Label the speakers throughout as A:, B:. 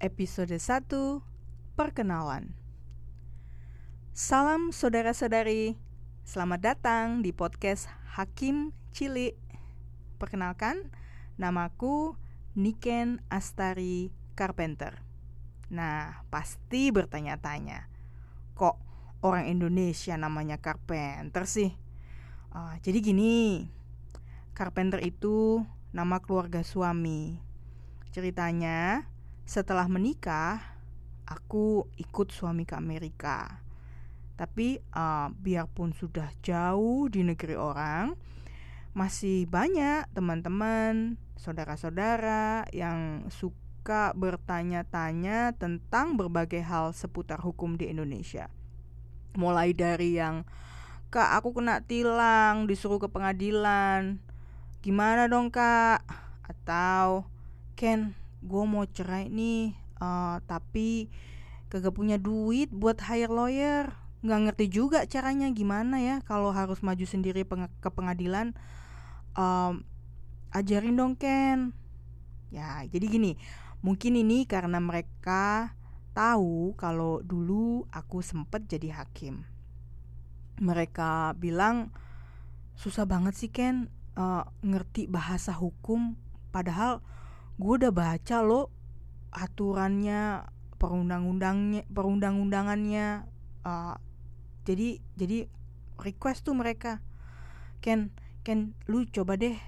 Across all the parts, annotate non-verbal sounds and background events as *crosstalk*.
A: episode 1 Perkenalan. Salam saudara-saudari. Selamat datang di podcast Hakim Cili. Perkenalkan, namaku Niken Astari Carpenter. Nah, pasti bertanya-tanya Kok orang Indonesia namanya Carpenter sih? Uh, jadi gini, Carpenter itu nama keluarga suami. Ceritanya, setelah menikah, aku ikut suami ke Amerika. Tapi uh, biarpun sudah jauh di negeri orang, masih banyak teman-teman, saudara-saudara yang suka bertanya-tanya tentang berbagai hal seputar hukum di Indonesia. Mulai dari yang Kak, aku kena tilang, disuruh ke pengadilan. Gimana dong, Kak? Atau Ken, gue mau cerai nih uh, tapi kagak punya duit buat hire lawyer. Nggak ngerti juga caranya gimana ya kalau harus maju sendiri peng ke pengadilan. Um, ajarin dong Ken. Ya jadi gini mungkin ini karena mereka tahu kalau dulu aku sempet jadi hakim. Mereka bilang susah banget sih Ken uh, ngerti bahasa hukum padahal gue udah baca lo aturannya perundang-undangnya perundang-undangannya. Uh, jadi jadi request tuh mereka Ken Ken lu coba deh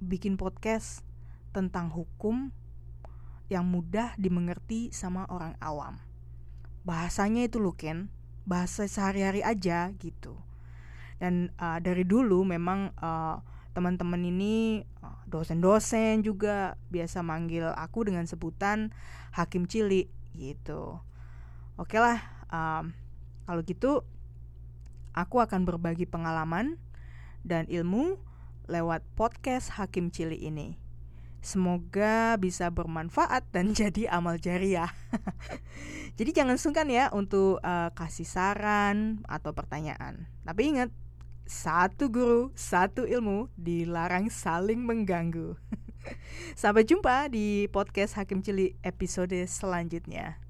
A: bikin podcast tentang hukum yang mudah dimengerti sama orang awam. Bahasanya itu lo Ken bahasa sehari-hari aja gitu. Dan uh, dari dulu memang uh, teman-teman ini dosen-dosen juga biasa manggil aku dengan sebutan Hakim Cili gitu. Oke lah, um, kalau gitu aku akan berbagi pengalaman dan ilmu lewat podcast Hakim Cili ini. Semoga bisa bermanfaat dan *laughs* jadi amal jariah. *laughs* jadi jangan sungkan ya untuk uh, kasih saran atau pertanyaan. Tapi ingat, satu guru, satu ilmu, dilarang saling mengganggu. *laughs* Sampai jumpa di podcast Hakim Cili episode selanjutnya.